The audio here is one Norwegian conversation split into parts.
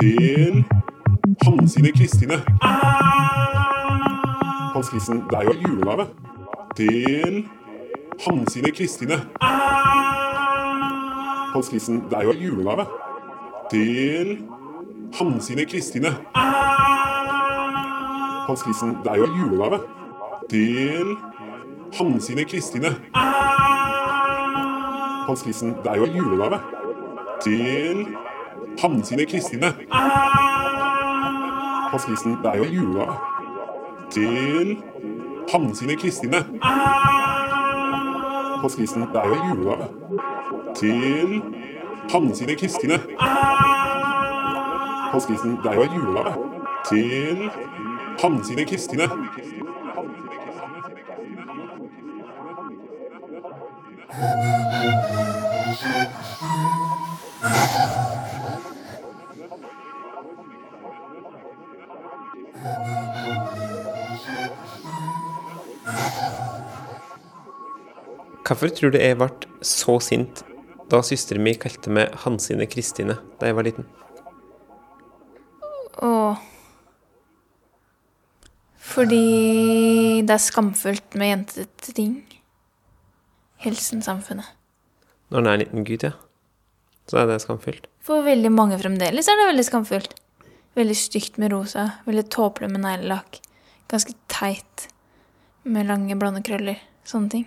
Til Hansine Kristine. Hans Kristen, det er jo julegave. Til Hansine Kristine. Hans Kristen, det er jo julegave. Til Hansine Kristine. Hans Kristen, det er jo julegave. Til Hansine Kristine. Hans Kristen, det er jo julegave. Til Hansine Kristine. Hans Kristen, det er jo jula. Til Hansine Kristine. Hans Kristen, det er jo jula. Til Hansine Kristine. Hans Kristen, det er jo jula. Til Hansine Kristine. Hvorfor tror du jeg ble så sint da søsteren min kalte meg Hansine Kristine da jeg var liten? Åh. Fordi det er skamfullt med jentete ting. Hilsen samfunnet. Når en er en liten gutt, ja. Så er det skamfullt. For veldig mange fremdeles er det veldig skamfullt. Veldig stygt med rosa, veldig tåpelig med neglelakk. Ganske teit med lange, blonde krøller. Sånne ting.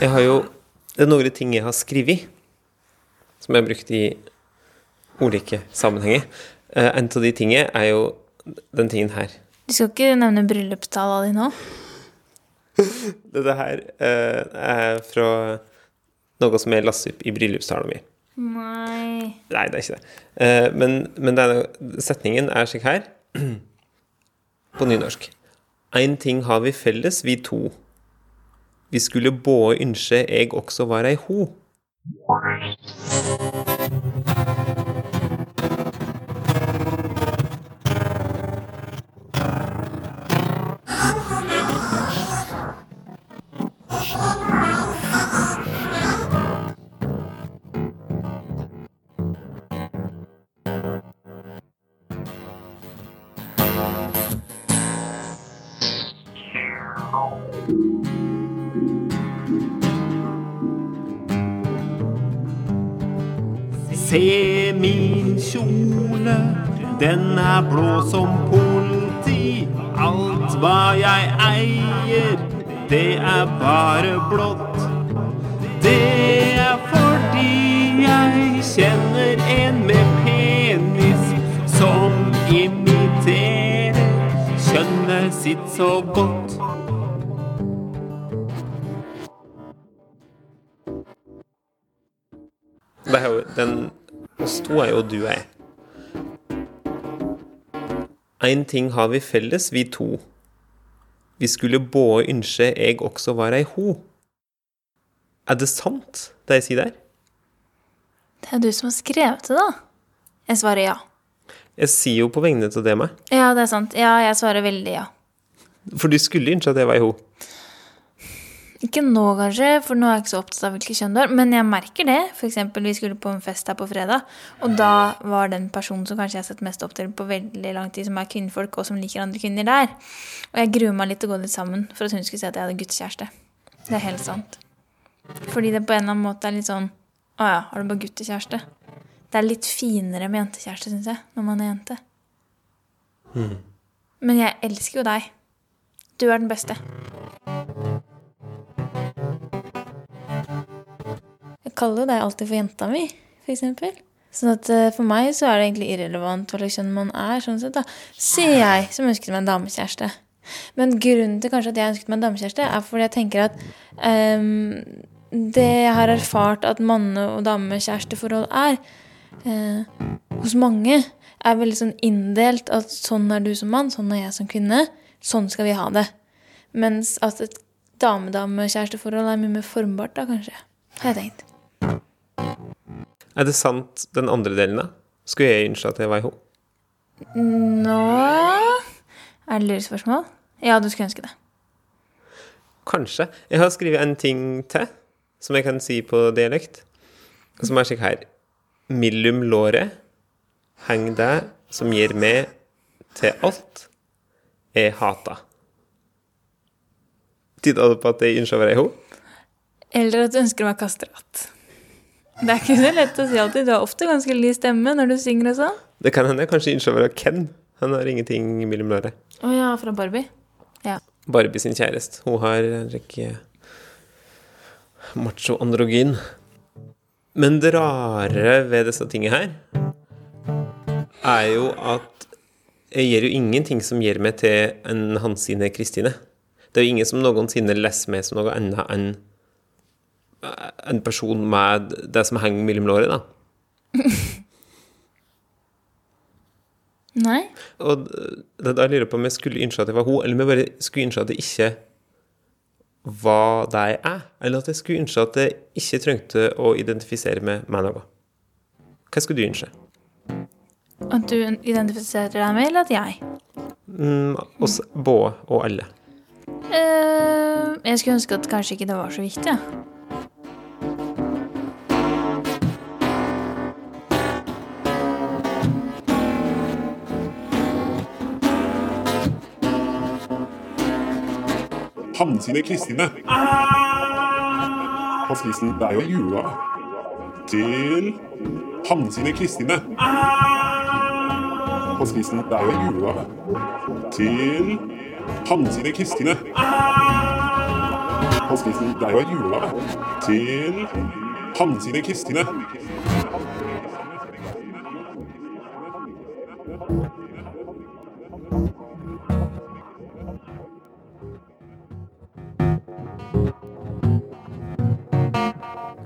Jeg har jo Det er noen ting jeg har skrevet, som jeg har brukt i ulike sammenhenger. Eh, en av de tingene er jo den tingen her. Du skal ikke nevne bryllupstala di nå? Dette her eh, er fra noe som jeg lastet opp i bryllupstalen min. Nei Nei, det er ikke det. Eh, men men er, setningen er slik her, på nynorsk. Ein ting har vi felles, vi to. Vi skulle både ønske jeg også var ei ho. Se min kjole, den er blå som politi. Alt hva jeg eier, det er bare blått. Det er fordi jeg kjenner en med penis som imiterer kjønnet sitt så godt. Det er jo, den oss to er jo du og jeg. Én ting har vi felles, vi to. Vi skulle både ønske jeg også var ei ho. Er det sant, det jeg sier der? Det er du som har skrevet det, da. Jeg svarer ja. Jeg sier jo på vegne av det meg. Ja, det er sant. Ja, jeg svarer veldig ja. For du skulle ønske at jeg var ei ho. Ikke nå, kanskje, for nå er jeg ikke så opptatt av hvilket kjønn du har. Men jeg merker det. Eksempel, vi skulle på en fest her på fredag, og da var den personen som kanskje jeg har sett mest opp til på veldig lang tid, som er kvinnfolk, og som liker andre kvinner der. Og jeg gruer meg litt til å gå litt sammen for at hun skulle si at jeg hadde guttekjæreste. Det er helt sant. Fordi det på en eller annen måte er litt sånn Å ja, har du bare guttekjæreste? Det er litt finere med jentekjæreste, syns jeg, når man er jente. Men jeg elsker jo deg. Du er den beste. Kaller jo deg alltid for jenta mi, eksempel. Sånn at eh, for meg så er det egentlig irrelevant hva slags kjønn man er. sånn sett da. Sier jeg, som ønsket meg en damekjæreste. Men grunnen til kanskje at jeg ønsket meg en damekjæreste, er fordi jeg tenker at um, det jeg har erfart at manne- og damekjæresteforhold er, uh, hos mange, er veldig sånn inndelt at sånn er du som mann, sånn er jeg som kvinne, sånn skal vi ha det. Mens at et dame-dame-kjæresteforhold er mye mer formbart, da, kanskje. Har jeg tenkt. Er det sant, den andre delen, da? Skulle jeg ønske at jeg var i ho? Nå Er det lurespørsmål? Ja, du skulle ønske det. Kanskje. Jeg har skrevet en ting til, som jeg kan si på dialekt, som er slik her. Millum låret heng det som gir meg til alt jeg hata. Tyder det på at jeg ønsker å være ho? Eller at du ønsker å være kastrat. Det er ikke så lett å si alltid. Du har ofte ganske lys stemme når du synger og sånn. Det kan hende jeg kanskje ønsker av Ken. Han har ingenting mellom låret. Å ja, fra Barbie. Ja. Barbie sin kjæreste. Hun har en rekke macho-androgyn. Men det rare ved disse tingene her er jo at jeg gjør jo ingenting som gjør meg til en Hansine Kristine. Det er jo ingen som noensinne leser meg som noe annet enn en person med det som henger mellom låret, da. Nei? Og da da lurer jeg på om jeg skulle ønske at det var hun, eller om jeg bare skulle ønske at det ikke var det jeg er. Eller at jeg skulle ønske at jeg ikke trengte å identifisere meg med noe. Hva skulle du ønske? At du identifiserer deg med, eller at jeg? Mm, oss både og alle. Uh, jeg skulle ønske at kanskje ikke det var så viktig. Ja. Hanne sine Kristine. Hans Kristen, det er jo jula. Til Hanne sine Kristine. Hans Kristen, det er jo jula. Til Hanne sine Kristine. Hans Kristen, det er jo jula. Til Hanne sine Kristine.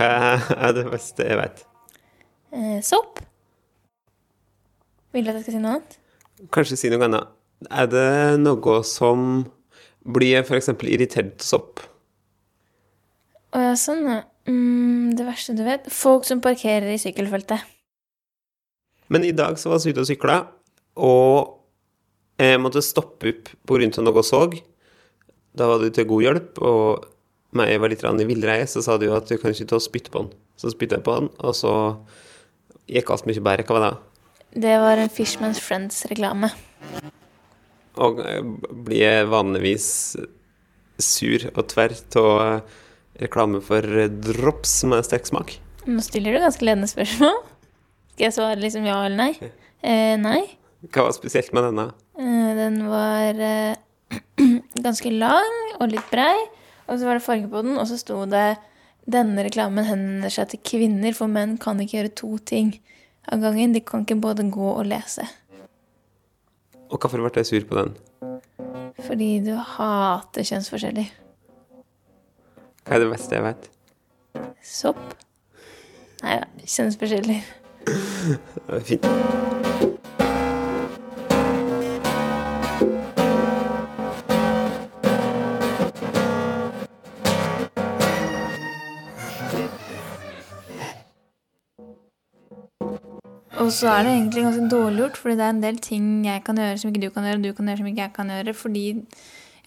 Hva er det beste jeg vet? Eh, sopp? Vil du at jeg skal si noe annet? Kanskje si noe annet. Er det noe som blir f.eks. irritert sopp? Å ja, sånn, ja. Mm, det verste du vet Folk som parkerer i sykkelfeltet. Men i dag så var vi ute og sykla, og jeg måtte stoppe opp av noe jeg så. Da var du til god hjelp, og jeg var litt i villreie, så sa du at du kan ikke ta og spytte på den. Så spytta jeg på den, og så gikk alt mye bedre. Hva var det? Det var en Fishman's Friends-reklame. Og blir jeg vanligvis sur og tverr av reklame for drops med sterk smak. Nå stiller du ganske ledende spørsmål. Skal jeg svare liksom ja eller nei? Eh, nei. Hva var spesielt med denne? Eh, den var eh, ganske lang og litt brei, og så var det farge på den, og så sto det denne reklamen henvender seg til kvinner, for menn kan ikke gjøre to ting av gangen. De kan ikke både gå og lese. Og hvorfor ble jeg sur på den? Fordi du hater kjønnsforskjeller. Hva er det beste jeg vet? Sopp? Nei da, kjønnsforskjeller. Det var fint. Og så er det egentlig ganske dårlig gjort, fordi det er en del ting jeg kan gjøre som ikke du kan gjøre, og du kan gjøre som ikke jeg kan gjøre, fordi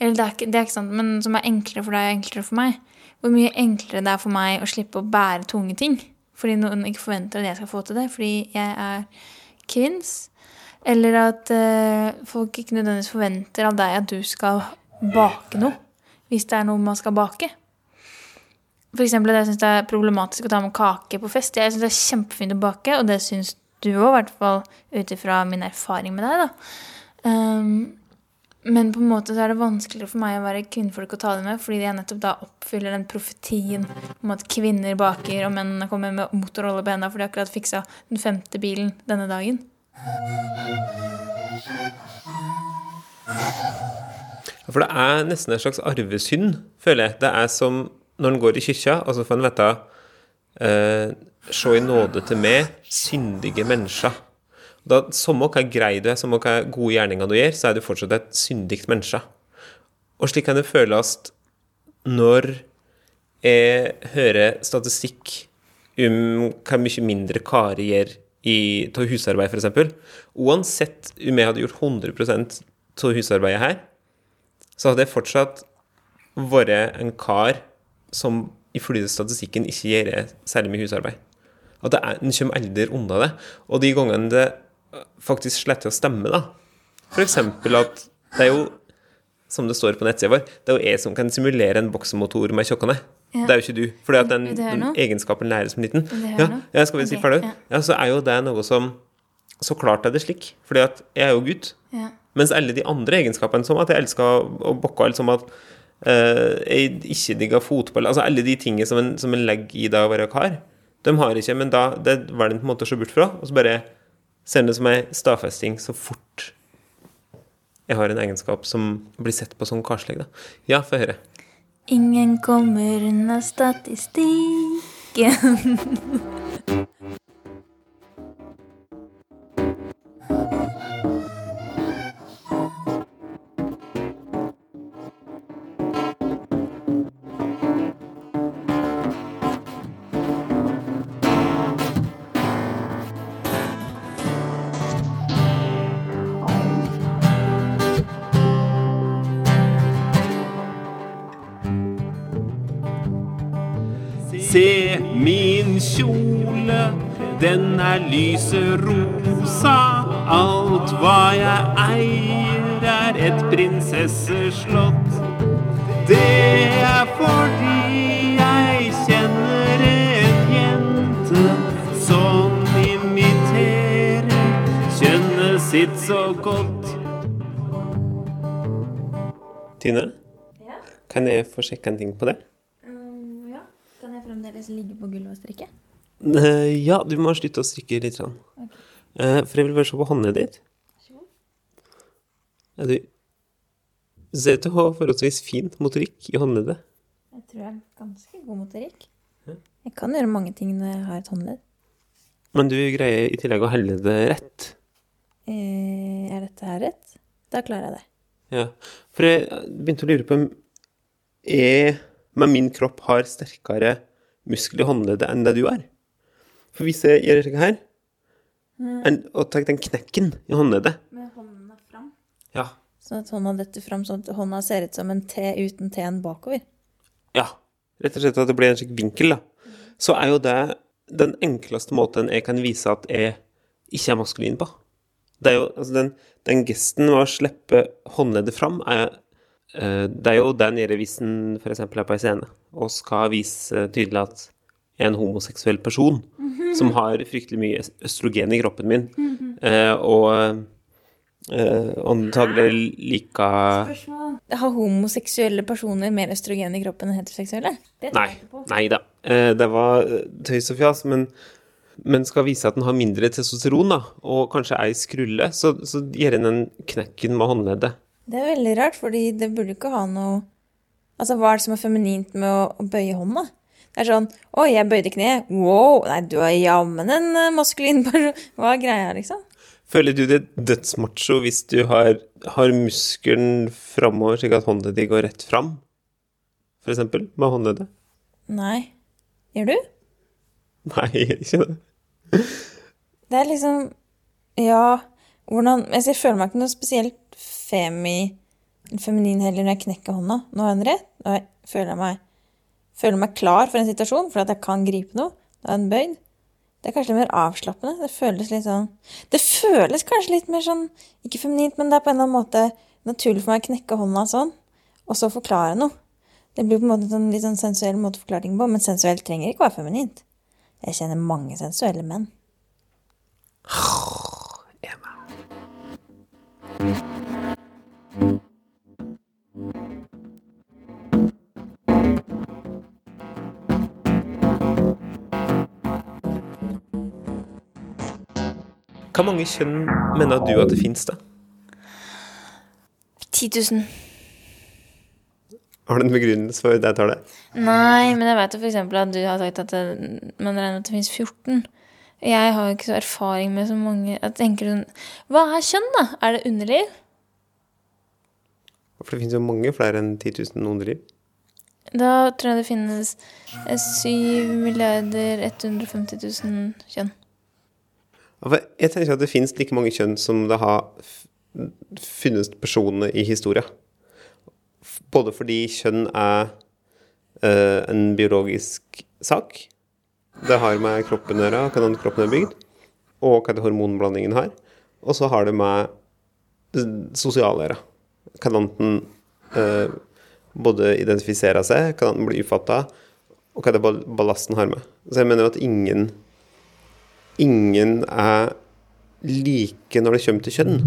Eller det er ikke, det er ikke sant, men som er enklere for deg og enklere for meg. Hvor mye enklere det er for meg å slippe å bære tunge ting. Fordi noen ikke forventer at jeg skal få til det, fordi jeg er kvinns. Eller at eh, folk ikke nødvendigvis forventer av deg at du skal bake noe. Hvis det er noe man skal bake. For eksempel jeg syns det er problematisk å ta med kake på fest. Jeg syns det er kjempefint å bake, og det syns du òg, i hvert fall ut ifra min erfaring med deg. da. Um, men på en måte så er det vanskeligere for meg å være kvinnfolk å ta det med, fordi jeg nettopp da oppfyller den profetien om at kvinner baker, og mennene kommer med motorrolle på henda fordi de akkurat fiksa den femte bilen denne dagen. For det er nesten en slags arvesynd, føler jeg. Det er som når en går i kyrkja, og så får en vite eh, Se i nåde til meg, syndige mennesker. Da, Samme hva grei du er, samme hva gode gjerninger du gjør, så er du fortsatt et syndig menneske. Og slik kan det føles når jeg hører statistikk om hva mye mindre karer gjør av husarbeid, f.eks. Uansett om jeg hadde gjort 100% av husarbeidet her, så hadde jeg fortsatt vært en kar som ifølge statistikken ikke gjør særlig mye husarbeid. At det er, En kommer aldri unna det. Og de gangene det faktisk sletter å stemme, da F.eks. at det er jo, som det står på nettsida vår, det er jo jeg som kan simulere en boksemotor med kjøkkenet. Ja. Det er jo ikke du. fordi at den, den egenskapen læres som liten. Ja, ja, skal vi si Ok, ferdig? ja. Ja, så er jo det noe som Så klart er det slik. Fordi at jeg er jo gutt. Ja. Mens alle de andre egenskapene, som at jeg elsker å bokke, eller som at eh, jeg ikke digger fotball Altså alle de tingene som en, som en legger i det å være kar, de har ikke, men da det velger en på en måte å se bort fra, og så bare ser det som ei stadfesting så fort jeg har en egenskap som blir sett på som karslig. Da. Ja, få høre. Ingen kommer unna statistikken. kjole, den er lyserosa. Alt hva jeg eier, er et prinsesseslott. Det er fordi jeg kjenner en jente som imiterer kjønnet sitt så godt. Tine, kan jeg få sjekke en ting på det? ja. Kan jeg fremdeles ligge på gulvet og strikke? Eh, ja, du må slutte å strikke litt. Sånn. Eh, for jeg vil bare se på håndet ditt. Ja, du ser ut til å ha forholdsvis fin motorikk i håndleddet. Jeg tror jeg er ganske god motorikk. Jeg kan gjøre mange ting når jeg har et håndledd. Men du greier i tillegg å helle det rett. Eh, er dette her rett? Da klarer jeg det. Ja. For jeg begynte å lure på om jeg med min kropp har sterkere muskel i håndleddet enn det du har. For hvis jeg gjør slik her, en, og tar den knekken i håndleddet Med hånda fram. Ja. Sånn at hånda detter fram, sånn at hånda ser ut som en T uten T-en bakover. Ja, rett og slett at det blir en slik vinkel, da. Så er jo det den enkleste måten jeg kan vise at jeg ikke er maskulin på. Det er jo, altså den, den gesten med å slippe håndleddet fram, er, eh, det er jo den gjør hvis en f.eks. er på en scene og skal vise tydelig at jeg en homoseksuell person som har fryktelig mye østrogen i kroppen min, eh, og eh, antagelig like Har homoseksuelle personer mer østrogen i kroppen enn heteroseksuelle? Nei, nei da. Eh, Det var tøys og fjas, men, men skal vise at den har mindre testosteron, da, og kanskje ei skrulle, så, så gjør den den knekken med håndleddet. Det er veldig rart, fordi det burde ikke ha noe Altså, hva er det som er feminint med å, å bøye hånda? Det er sånn Å, jeg bøyde kneet. Wow! Nei, du er jammen en eh, maskulin person. Hva er greia, liksom? Føler du det dødsmacho hvis du har, har muskelen framover, slik at hånda di går rett fram? For eksempel, med håndleddet? Nei. Gjør du? Nei, jeg gjør ikke det. Det er liksom Ja, hvordan altså, Jeg føler meg ikke noe spesielt femi feminin heller når jeg knekker hånda. Nå har jeg den rett. Nå jeg føler meg, føler meg klar for en situasjon, for at jeg kan gripe noe. Da er den bøyd. Det er kanskje litt mer avslappende. Det føles litt sånn Det føles kanskje litt mer sånn Ikke feminint, men det er på en eller annen måte naturlig for meg å knekke hånda sånn, og så forklare noe. Det blir på en måte en litt sånn sensuell måte å forklare ting på, men sensuelt trenger ikke å være feminint. Jeg kjenner mange sensuelle menn. Hvor mange kjønn mener du at det fins, da? 10 000. Har du en begrunnelse for det tallet? Nei, men jeg vet jo for eksempel at du har sagt at det, man regner at det finnes 14. Jeg har jo ikke så erfaring med så mange Jeg tenker sånn Hva er kjønn, da? Er det underliv? For det finnes jo mange flere enn 10 000 underliv. Da tror jeg det finnes eh, 7 milliarder 150 000 kjønn. Jeg tenker at det finnes like mange kjønn som det har funnes personer i historia. Både fordi kjønn er uh, en biologisk sak. Det har med kroppen å gjøre, hvordan kroppen er bygd, og hva det hormonblandingen har. Og så har det med sosiale å gjøre. Hvordan den uh, både identifiserer seg, hvordan den blir ufatta, og hva det ball- ballasten har med. Så jeg mener jo at ingen ingen er like når det kommer til kjønn.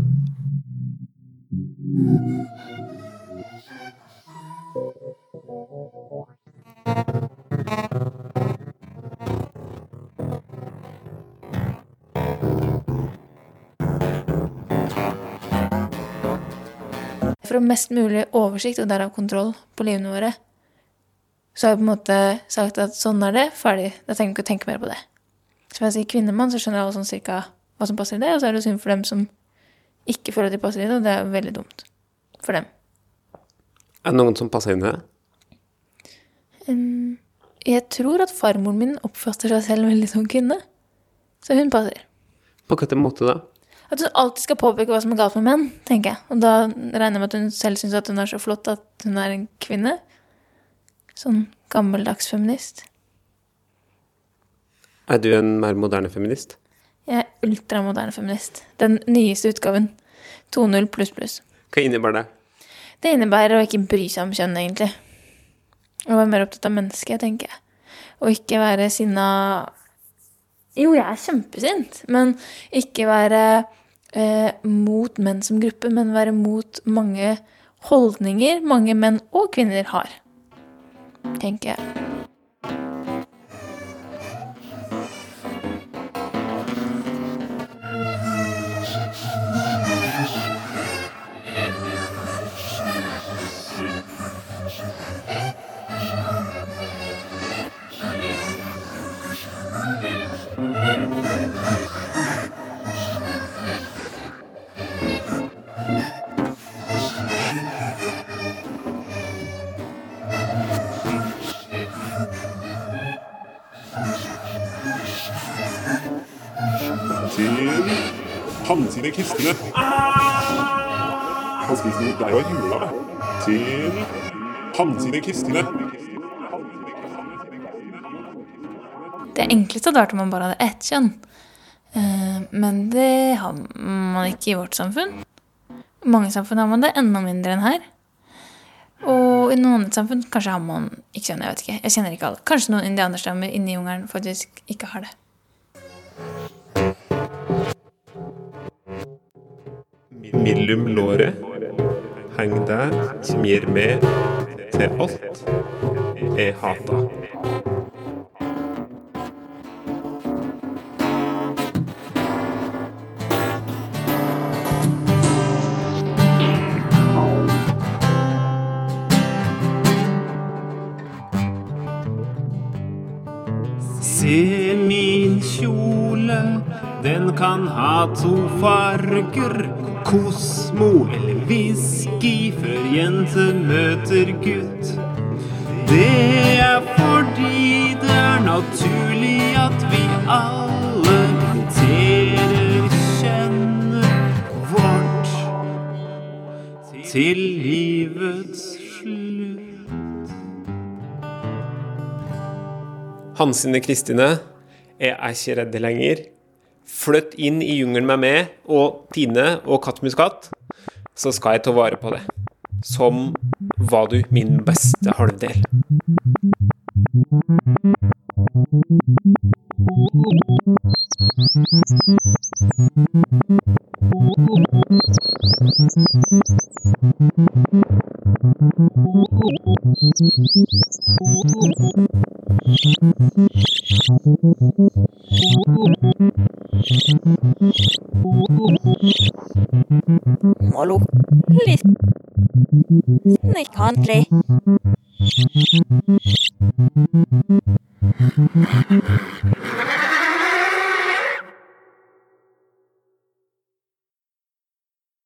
For å mest mulig oversikt og derav kontroll på livene våre, så har jeg på en måte sagt at sånn er det, ferdig. Da trenger vi ikke å tenke mer på det. Så hvis jeg sier kvinnemann, så skjønner alle sånn cirka hva som passer i det, og så er det synd for dem som ikke føler at de passer i det, og det er veldig dumt for dem. Er det noen som passer inn i det? Jeg tror at farmoren min oppfatter seg selv veldig som kvinne, så hun passer. På hvilken måte da? At hun alltid skal påpeke hva som er galt med menn, tenker jeg. Og da regner jeg med at hun selv syns at hun er så flott at hun er en kvinne. Sånn gammeldags feminist. Er du en mer moderne feminist? Jeg er ultramoderne feminist. Den nyeste utgaven. 2.0 pluss pluss. Hva innebærer det? Det innebærer å ikke bry seg om kjønn, egentlig. Å være mer opptatt av mennesket, tenker jeg. Og ikke være sinna Jo, jeg er kjempesint, men ikke være eh, mot menn som gruppe, men være mot mange holdninger mange menn og kvinner har. Tenker jeg. Hansine Kristine. Hans Kristine, det er jo jula. Til Hansine kristne. Det enkleste hadde vært om man bare hadde ett kjønn. Eh, Men det har man ikke i vårt samfunn. I mange samfunn har man det enda mindre enn her. Og i noen andre samfunn kanskje har man ikke kjønn. Jeg vet ikke. Jeg kjenner ikke alle. Kanskje noen indianerstammer inni jungelen faktisk ikke har det. Millum låret heng der som gir meg til alt jeg hata. Kan ha to farger. Kosmo eller whisky før jente møter gutt. Det er fordi det er naturlig at vi alle inviterer kjønnet vårt til livets slutt. Hansine Kristine, er ikke redd lenger. Flytt inn i jungelen med meg og Tine og Kattmuskat, så skal jeg ta vare på det. Som var du min beste halvdel. country.